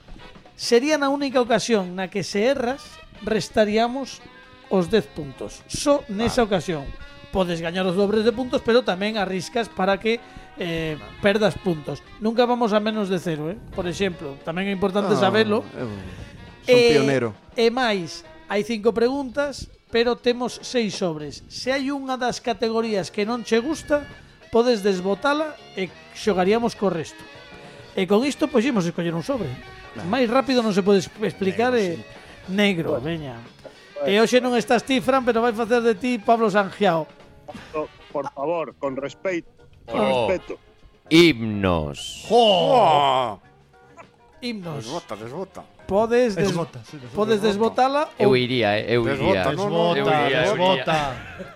Sería na única ocasión na que se erras, restaríamos os 10 puntos. Só nesa ah. ocasión podes gañar os dobres de puntos, pero tamén arriscas para que eh, perdas puntos. Nunca vamos a menos de cero, eh? por exemplo. Tamén é importante ah, sabelo. Eu son eh, pionero. E máis, hai cinco preguntas, pero temos seis sobres. Se hai unha das categorías que non che gusta, podes desbotala e xogaríamos co resto. E con isto pois imos escoller un sobre. Nah. Máis rápido non se pode explicar negro, eh. e... Negro bueno. veña. E hoxe non estás ti, Fran, pero vai facer de ti Pablo Sangiao. Por favor, con respeto. Con oh. respeto. Himnos. ¡Oh! Himnos. Desbota, desbota. Podes, des... desbota, sí, desbota, podes desbotala ou... Eu iría, eh, eu iría. Desbota, no, no, desbota, eu desbota.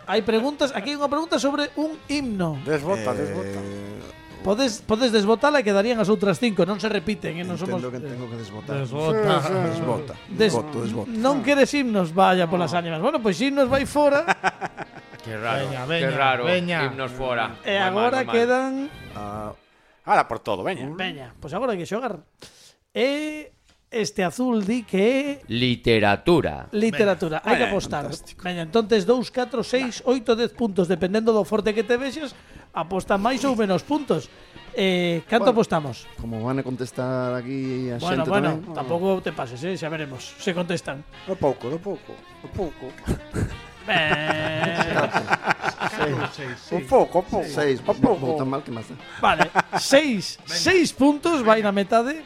Hai preguntas, aquí hai unha pregunta sobre un himno. Desbota, eh... desbota. Podes, podes desbotala e quedarían as outras cinco, non se repiten, eh? non somos... Entendo que tengo que desbotar. Desbota. Sí, sí. Desbota. Des... Desboto, desbota. Non queres himnos, vaya polas ah. ánimas. Bueno, pois pues, himnos vai fora. *laughs* Que raro, veña, veña, que raro, veña. himnos fora. E eh, mal, agora mal, mal. quedan... Uh, ahora por todo, veña. Uh. Veña, pois pues agora hai que xogar. E eh, este azul di que é... Literatura. Literatura, hai que apostar. Fantástico. Veña, entonces 2, 4, 6, 8, 10 puntos, dependendo do forte que te vexes, aposta máis ou menos puntos. Eh, canto bueno, apostamos? Como van a contestar aquí a bueno, xente bueno, tamén. Bueno, tampouco te pases, eh, xa veremos se contestan. No pouco, no pouco, no pouco. *laughs* Un pouco, un pouco. Seis, Un vou tan mal que máis dá. Vale, 6, 6 *laughs* puntos, vai na metade.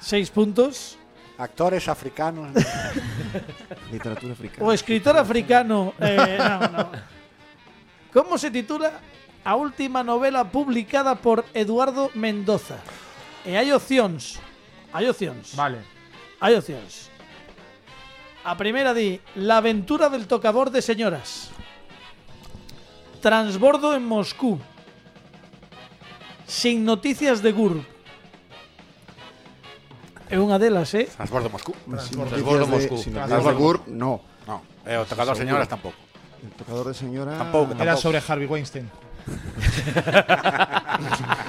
6 puntos. Actores africanos. *laughs* Literatura africana. O escritor africano. Eh, *laughs* no, no. ¿Cómo se titula a última novela publicada por Eduardo Mendoza? E hai opcións. Hai opcións. Vale. Hai opcións. A primeira di La aventura del tocador de señoras. Transbordo en Moscú. Sin noticias de Gur. É unha delas, eh? Transbordo Moscú. Sin Transbordo de- Moscú. sin Transbordo noticias de GURB, no. No, e o tocador Seguro. señoras tampouco. El tocador de señora... Tampouco, Era tampouco. sobre Harvey Weinstein.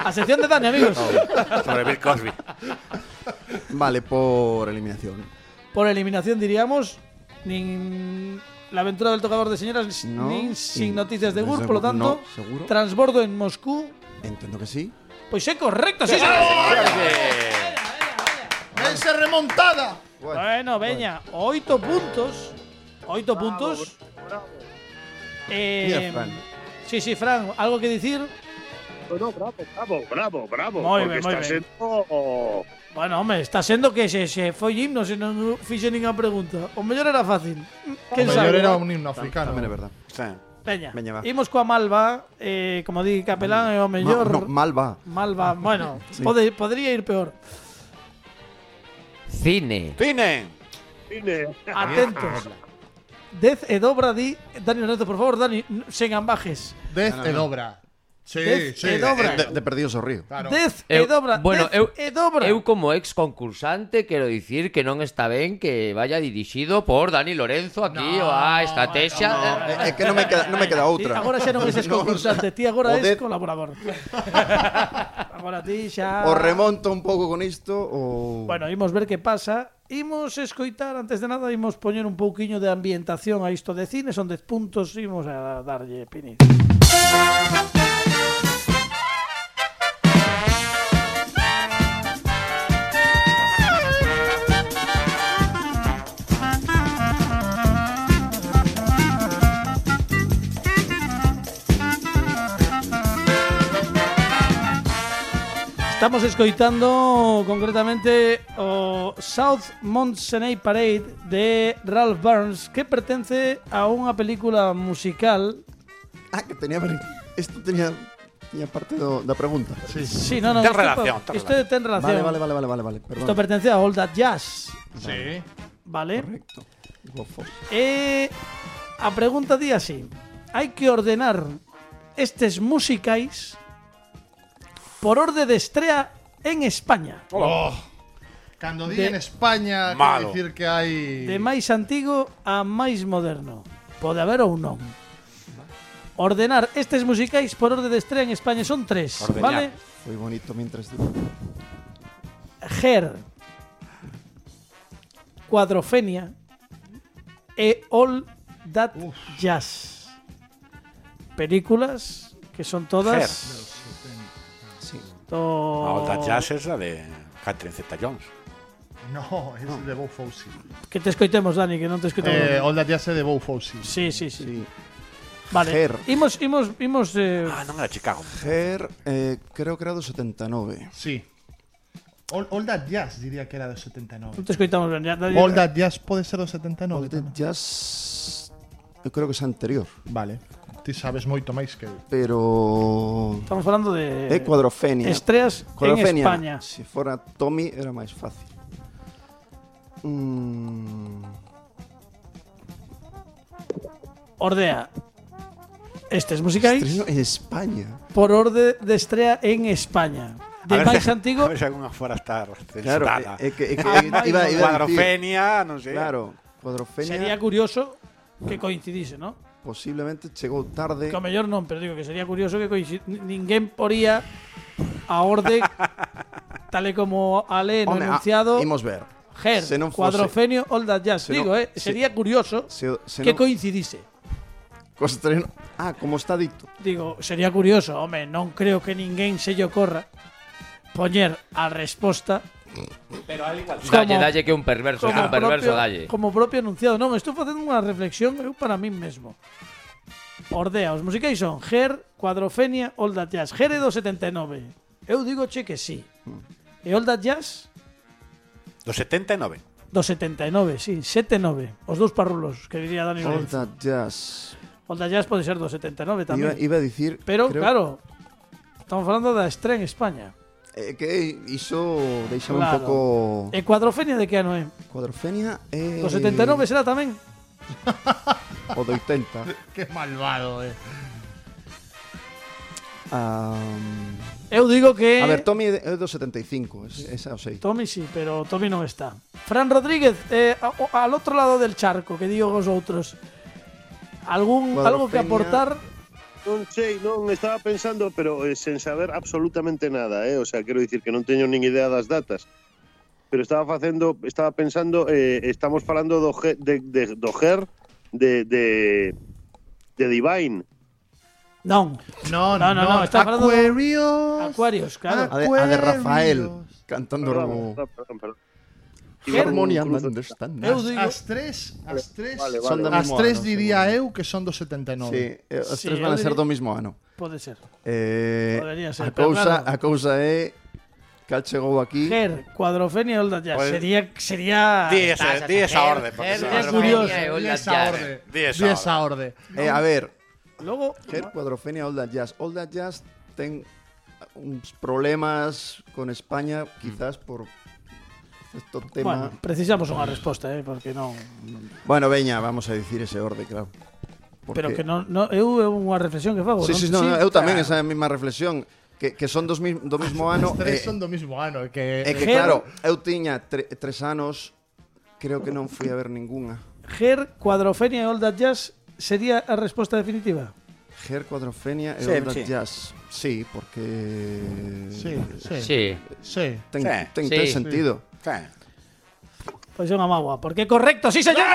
A sección de Dani, amigos. Sobre Bill Cosby. Vale, por eliminación. Por eliminación diríamos nin la aventura del tocador de señoras No, nin sin noticias de Gur, por lo tanto, no, seguro. transbordo en Moscú. Entendo que sí. Pois é correcto, sí, señor. ¡Esa remontada! Bueno, veña, oito puntos. Oito puntos. Eh. Sí, sí, Fran, algo que dicir? No, no, bravo, bravo, bravo, bravo. Moi está ben. sendo Bueno, home, está sendo que se, se foi himno se non fixe ninguén pregunta. O mellor era fácil. O Quen mellor era un himno africano. Tamén é verdad. Sí. Veña, Veña, va. imos coa Malva, eh, como di Capelán, é o mellor. Ma, no, mal va. Malva, bueno, *laughs* Sí. pode, podría ir peor. Cine. Cine. cine. Atentos. Dez e dobra di Dani Lorenzo, por favor, Dani, sen ambajes. Dez e dobra. Sí, Dez sí, e dobra. De, de perdidos ao río. Claro. Dez eu, e dobra. Bueno, Dez eu, e dobra. Eu como ex concursante quero dicir que non está ben que vaya dirixido por Dani Lorenzo aquí no, o a estrategia. No, no. É, é eh, eh, que non me queda, non me queda outra. Ti agora xa non es *laughs* concursante, ti agora o es de... colaborador. *laughs* agora ti xa... O remonto un pouco con isto o... Bueno, imos ver que pasa. Imos escoitar, antes de nada, imos poñer un pouquiño de ambientación a isto de cine. Son 10 puntos, imos a darlle pinito. Estamos escoitando concretamente o South Montsenay Parade de Ralph Burns que pertence a unha película musical Ah, que tenía Isto tenía Tenía parte do, da pregunta. Sí, sí no, no, ten isto, relación, ten isto ten relación. Vale, vale, vale, vale, vale, vale. Perdón. Isto pertence a All That Jazz. Sí. Vale. Correcto. Gofo. Eh, a pregunta di así. Hai que ordenar estes musicais por orde de estrea en España. Oh. Cando di De- en España, quero dicir que hai... De máis antigo a máis moderno. Pode haber ou non. Ordenar estes musicais por orde de estrea en España son tres, Ordeñar. vale? Foi bonito mientras... Her, Cuadrofenia e All That Jazz. Películas que son todas Sí. Otra jazz es la de Catherine Zeta-Jones. No, es de Bow Fousey. Que te escoitemos, Dani, que non te escoitemos. Eh, All That Jazz é de Bow Fousey. Sí, sí, sí. Sí. Vale. Her. Imos, imos, imos eh, Ah, non era Chicago. Her, eh, creo que era do 79. Sí. All, All That Jazz diría que era do 79. non te escoitamos ben. Ya, Dani, All That Jazz pode ser do 79. All That. Jazz... Eu creo que é anterior. Vale. Ti sabes moito máis que eu. Pero... Estamos falando de É cuadrofenia. estreas Cuadrofenia. en España. Si fora Tommy era máis fácil. Mm, Ordea estes musicais estreno en España. por orde de estrea en España. De A ver máis si- antigo A ver si alguna fuera a estar Claro, é, que, é que Ah, iba, iba a decir, Cuadrofenia, non sei. Claro, cuadrofenia sería curioso que coincidise, ¿no? Posiblemente chegou tarde. Que ao mellor non, pero digo que sería curioso que coincid... ninguén poría a orde *laughs* tal e como a lei no Home, ah, enunciado imos ver. Ger, se non fose- cuadrofenio, all that jazz. se Digo, eh, se- sería curioso Se, se que non, coincidise. ah, como está dito. Digo, sería curioso, home, non creo que ninguén se lle ocorra poñer a resposta Pero al igual. Dalle, dalle que un perverso, como un perverso propio, dalle. Como propio enunciado, non, estou facendo unha reflexión eu para min mesmo. Ordea, os musicais son Ger, Cuadrofenia, Olda Jazz. Ger é do 79. Eu digo che que sí. E Olda Jazz? Do 79. Do 79, sí, 79. Os dous parrulos, que diría Dani Old Lorenzo. That Jazz. Olda Jazz pode ser do 79 tamén. Iba, iba a dicir... Pero, creo... claro, estamos falando da estren en España. É que iso deixame claro. un pouco... E Cuadrofenia de que ano é? Cuadrofenia é... Do 79 será tamén? *laughs* o do 80. que malvado, eh. Um... Eu digo que... A ver, Tommy é do 75, esa o sei. Tommy sí, pero Tommy non está. Fran Rodríguez, eh, ao, al outro lado del charco, que digo os outros. Algún, algo que aportar Non sei, non estaba pensando, pero eh, sen saber absolutamente nada, eh? O sea, quero dicir que non teño nin idea das datas. Pero estaba facendo, estaba pensando, eh, estamos falando do Ge- de, de, do Ger de, de, de Divine. Non. No, No, no, no, está falando- Aquarius. Aquarius, claro. A de, a de Rafael cantando Perdón, perdón, perdón, perdón. Harmonia Cruzo- understand. Eu As, digo, as as Vale, vale, Son do as diría seguro. eu que son do 79. Sí, eh, Sí, tres eu van a ser diría- do mismo ano. pode ser. Eh, Podería ser, a cousa, claro. a cousa é cal chegou aquí. Ger, Cuadrofenia, That Jazz. Pues- sería sería Di esa, di esa orde. porque Ger, curioso. E Di esa orde. Di esa orde. Eh, a ver, Logo, Ger, Cuadrofenia, That Jazz. That Jazz ten uns problemas con España, quizás por este tema. Bueno, precisamos unha resposta, eh, porque non... Bueno, veña, vamos a dicir ese orde, claro. Porque... Pero que non, non eu é unha reflexión que fago, sí, non? Sí, no, eu tamén claro. esa mesma reflexión que, que son dos mi, do mismo ah, ano. Os tres eh, son do mismo ano. Que... É que Ger... claro, eu tiña tre, tres anos, creo que non fui a ver ninguna. Ger, Cuadrofenia e All That Jazz sería a resposta definitiva? Ger, Cuadrofenia e sí, All That sí. Jazz. Sí, porque... Sí, sí. sí. Ten, sí. ten, ten sí. sentido. Sí. Pois é unha mágoa, porque é correcto, sí, señor!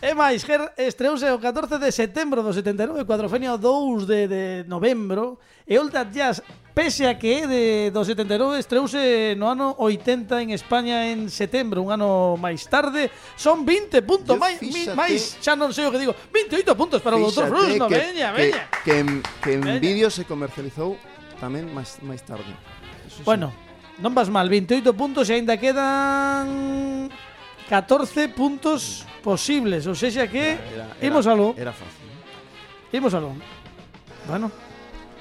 E máis, Ger estreouse o 14 de setembro do 79, Cuadrofenia 2 de, de novembro, e Old That Jazz, pese a que é de, do 79, estreouse no ano 80 en España en setembro, un ano máis tarde, son 20 puntos, máis, máis, xa non sei o que digo, 28 puntos para o Dr. Frus, no, veña, veña. Que, que, que en, que en vídeo se comercializou tamén máis, máis tarde. Eso sí. Bueno, non vas mal, 28 puntos e aínda quedan 14 puntos posibles, ou seja que Era- era- imos aló, Era fácil. imos aló. Bueno,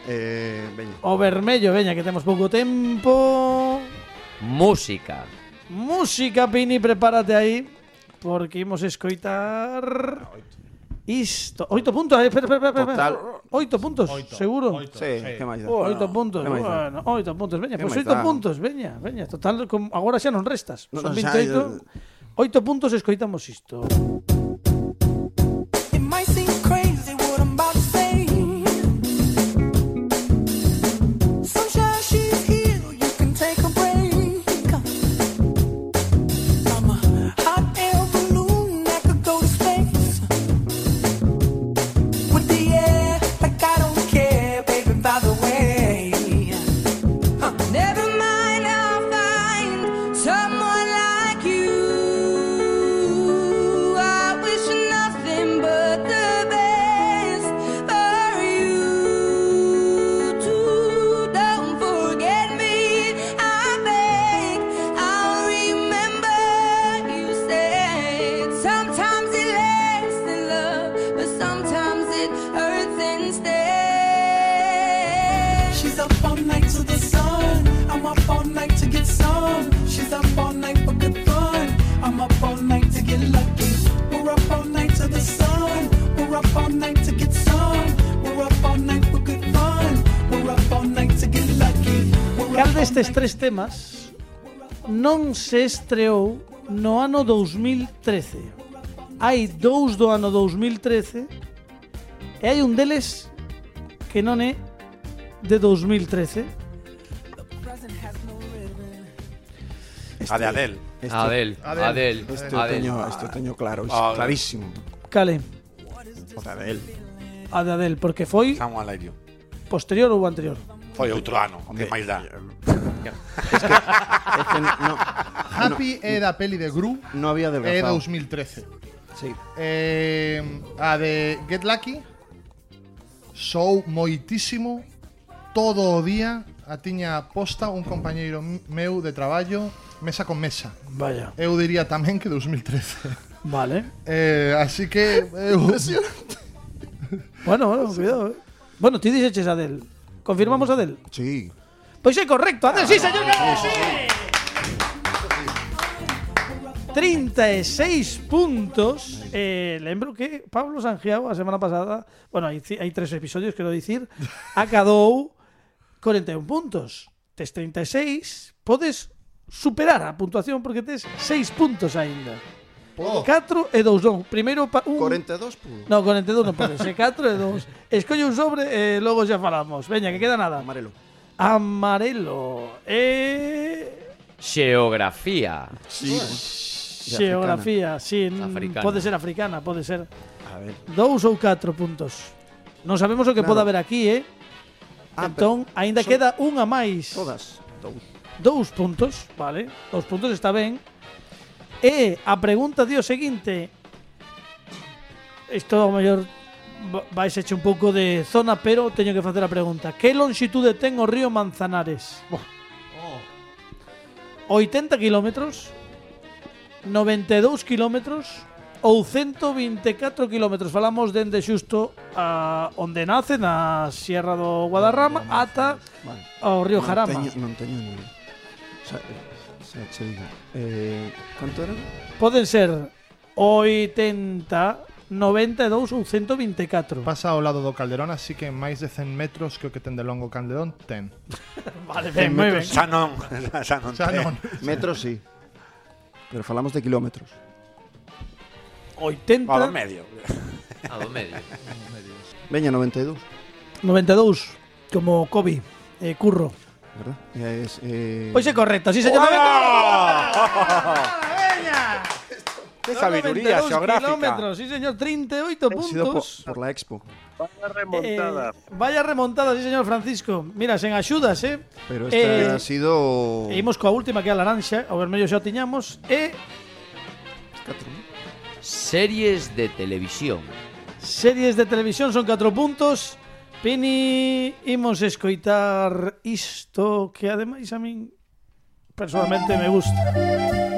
Eh, veña. o vermello, veña, que temos pouco tempo. Música. Música, Pini, prepárate aí, porque imos escoitar... Isto, oito puntos, eh, espera, espera, espera, espera. Oito puntos, oito, seguro. Oito, sí, sí. que máis dá. Oh, oito puntos, bueno, oito puntos, veña, pois pues oito dá. puntos, veña, veña. Total, com, agora xa non restas, no, son 28. Xa, eh, oito puntos escoitamos isto. se estreou no ano 2013. Hai dous do ano 2013 e hai un deles que non é de 2013. Este, a de Adel. Este, Adel. Adel. Adel. Este Adel. Teño, este teño claro, ah, clarísimo. Cale. O de Adel. A de Adel, porque foi... Samuel Posterior ou anterior? Foi outro ano, que máis dá. Es que no, Happy da peli de Gru, no había adelgazado. 2013. Sí. Eh, a de Get Lucky sou moitísimo todo o día a tiña posta un compañeiro m- meu de traballo mesa con mesa. Vaya. Eu diría tamén que 2013. Vale. Eh, así que Bueno, bueno, cuidado. Eh. Bueno, ti dixeches Adel. Confirmamos Adel? Sí. Pois é correcto, Andrés, sí, señor. Ah, sí, sí. sí. 36 puntos. Eh, lembro que Pablo Sangiao a semana pasada, bueno, hai, hai tres episodios, quero dicir, acadou 41 puntos. Tes 36, podes superar a puntuación porque tes 6 puntos aínda. Oh. 4 e 2 non. Primeiro pa, un... 42 pudo. Non, 42 non pode. 4 e 2. Escolle un sobre e eh, logo xa falamos. Veña, que queda nada. Amarelo amarelo e... Xeografía. Sí. Xeografía, sí. Mm, africana. Pode ser africana, pode ser. A ver. Dous ou catro puntos. Non sabemos o que pode haber aquí, eh? Ah, entón, aínda queda unha máis. Todas. Dous. Dous puntos, vale. Dous puntos está ben. E a pregunta di o seguinte. Isto, ao mellor, vais eche un pouco de zona, pero teño que facer a pregunta. Que longitude ten o río Manzanares? Oh. 80 kilómetros, 92 kilómetros ou 124 kilómetros. Falamos dende xusto a onde nace, na Sierra do Guadarrama, ata vale. ao río Jarama. Non teño, non teño nome. Xa, xa che digo. Eh, canto era? Poden ser 80 92 ou 124. Pasa ao lado do Calderón, así que máis de 100 metros que o que ten de longo Calderón ten. *laughs* vale, ben, moi ben. Xa non, *laughs* xa non. Xa non. Metros sí. Pero falamos de kilómetros. 80 Ao do medio. A do medio. Veña 92. 92 como Kobe, eh, Curro. ¿Verdad? Eh, es, eh... Pois é correcto, sí señor. ¡Oh! *laughs* Que sabiduría geográfica. Kilómetros, sí señor, 38 puntos. Sido po, por la Expo. Vaya remontada. Eh, vaya remontada, sí señor Francisco. Mira, sen axudas, eh. Pero esta eh, ha sido... E imos coa última que é a laranxa, o vermello xa o tiñamos, e... Series de televisión. Series de televisión son 4 puntos. Pini, imos escoitar isto que ademais a min personalmente me gusta.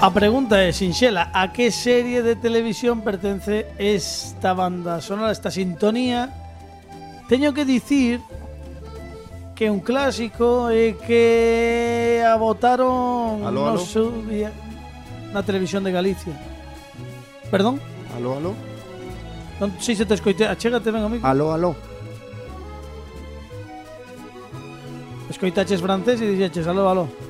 A pregunta é sinxela, a que serie de televisión pertence esta banda sonora, esta sintonía? Teño que dicir que é un clásico e que a votaron Aló, no seu día na televisión de Galicia. Perdón? Aló, aló. Non sei se te escoitei. Achégate ben amigo. Aló, aló. Escoitaches francés e dixeches aló, aló.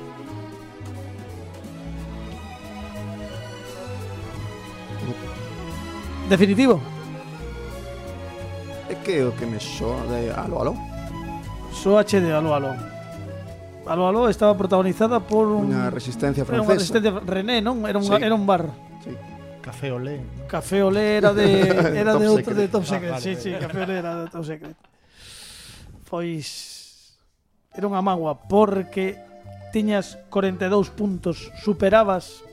Definitivo. É que o que me soa de Aló Aló. Soache de Aló Aló. Aló Aló estaba protagonizada por un... Unha resistencia francesa. Era unha resistencia René, non? Era un, sí. era un bar. *laughs* Sí. Café Olé. Café Olé era de era de outro de Top Secret. Ah, vale. Sí, sí, Café Olé era de Top Secret. Pois era unha magua porque tiñas 42 puntos, superabas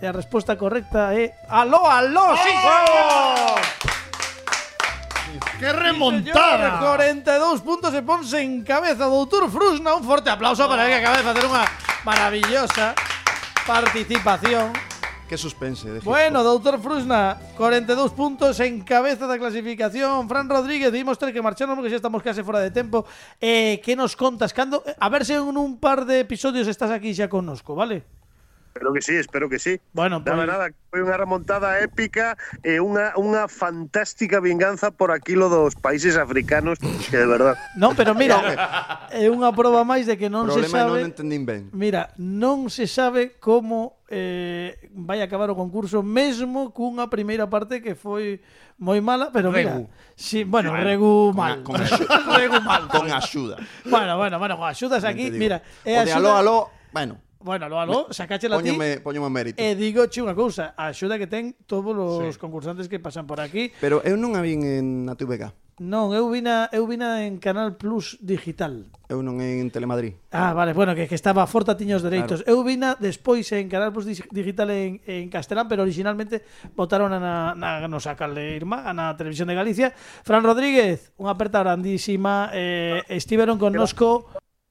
e a resposta correcta é aló, aló, sí, ¡Qué Señor, 42 puntos e ponse en cabeza doutor Frusna. Un forte aplauso para ele que acaba de facer unha maravillosa participación. Que suspense. De Bueno, doutor Frusna, 42 puntos en cabeza da clasificación. Fran Rodríguez, dimos ter que marcharnos porque xa estamos case fora de tempo. Eh, que nos contas? Cando, a ver se en un par de episodios estás aquí xa connosco, vale? Espero que sí, espero que sí. Bueno, Nada, pois- nada, foi unha remontada épica e unha, unha fantástica vinganza por aquilo dos países africanos que de verdad. *laughs* Non, pero mira, *laughs* é unha proba máis de que non se Problema sabe... non entendín ben. Mira, non se sabe como eh, vai acabar o concurso mesmo cunha primeira parte que foi moi mala, pero Regu. mira, sí, bueno, regu mal. Con, axuda. regu mal. con axuda. Bueno, bueno, bueno, con axudas aquí, mira, é o de axuda- aló, aló, bueno, Bueno, aló, aló, sacache la Póñome, póñome mérito. E digo che unha cousa, a axuda que ten todos os sí. concursantes que pasan por aquí. Pero eu non a vin en na TVG. Non, eu vina, eu vina en Canal Plus Digital. Eu non en Telemadrid. Ah, vale, bueno, que, que estaba forta tiña os dereitos. Claro. Eu vina despois en Canal Plus Digital en, en castelán, pero originalmente votaron na, na nosa caldeirma, na Televisión de Galicia. Fran Rodríguez, unha aperta grandísima. Eh, estiveron connosco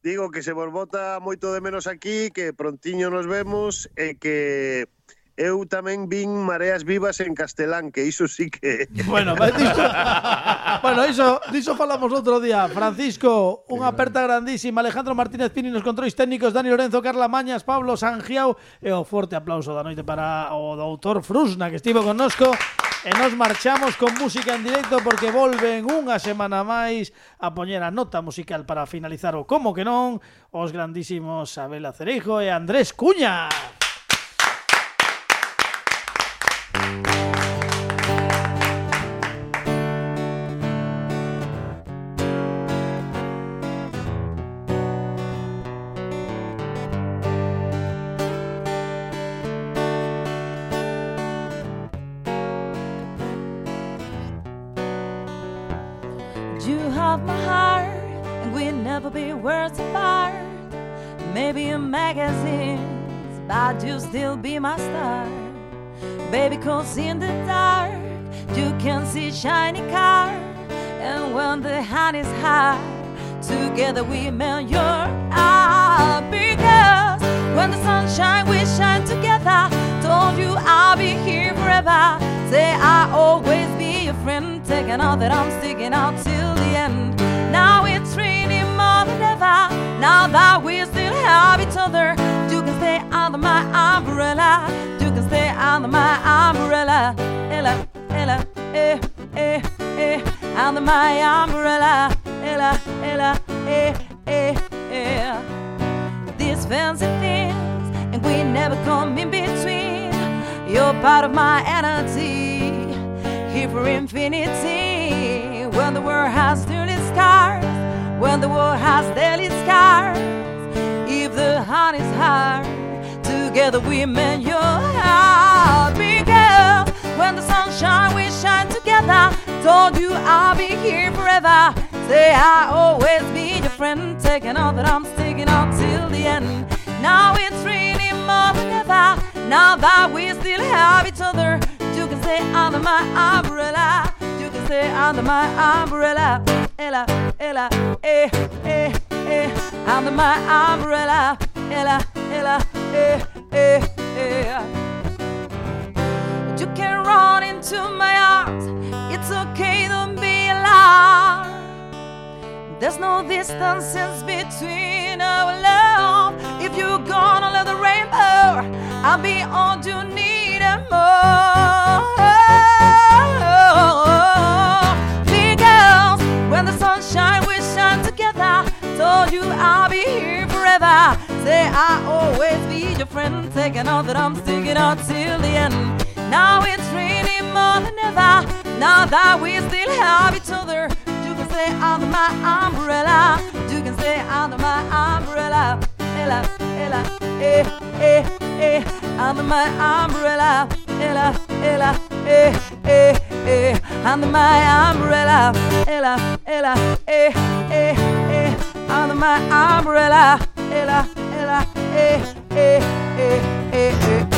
digo que se vos bota moito de menos aquí, que prontiño nos vemos e que eu tamén vin Mareas Vivas en castelán, que iso sí que... *laughs* Bueno, diso, *laughs* bueno iso, diso falamos outro día. Francisco, unha aperta grandísima. Alejandro Martínez Pini nos controis técnicos, Dani Lorenzo, Carla Mañas, Pablo Sangiao e o forte aplauso da noite para o doutor Frusna, que estivo connosco. E nos marchamos con música en directo porque volven unha semana máis a poñer a nota musical para finalizar o como que non os grandísimos Abel Cereijo e Andrés Cuña. Never be worlds apart. Maybe in magazines, but you'll still be my star. Baby, cause in the dark, you can see shiny car. And when the hand is high, together we melt your eye. Because when the sun sunshine, we shine together. Told you I'll be here forever. Say I'll always be your friend. Taking all that I'm sticking out till than ever. Now that we still have each other, you can stay under my umbrella. You can stay under my umbrella. Ella, Ella, eh, eh, eh, under my umbrella. Ella, Ella, eh, eh, eh. These fancy things, and we never come in between. You're part of my energy, here for infinity. When the world has dirty scars, when the world has daily scars, if the heart is hard, together we mend your heart. Because when the sunshine we shine together, told you I'll be here forever. Say I'll always be your friend, taking all that I'm sticking out till the end. Now it's really more than ever. Now that we still have each other, you can stay under my umbrella. Stay under my umbrella. Ella, Ella, eh, eh, eh. Under my umbrella. Ella, Ella, eh, eh, eh. You can run into my arms. It's okay to be alarmed. There's no distances between our love. If you're gonna let the rainbow, I'll be all you need and more. Told you I'll be here forever. Say I'll always be your friend, taking all that I'm sticking out till the end. Now it's really more than ever. Now that we still have each other, you can stay under my umbrella. You can stay under my umbrella. Ella, Ella, eh, eh, eh. Under my umbrella. Ella, Ella, eh, eh, eh. Under my umbrella. Ella, Ella, eh, eh under my umbrella. Ella, Ella, eh, eh, eh, eh, eh.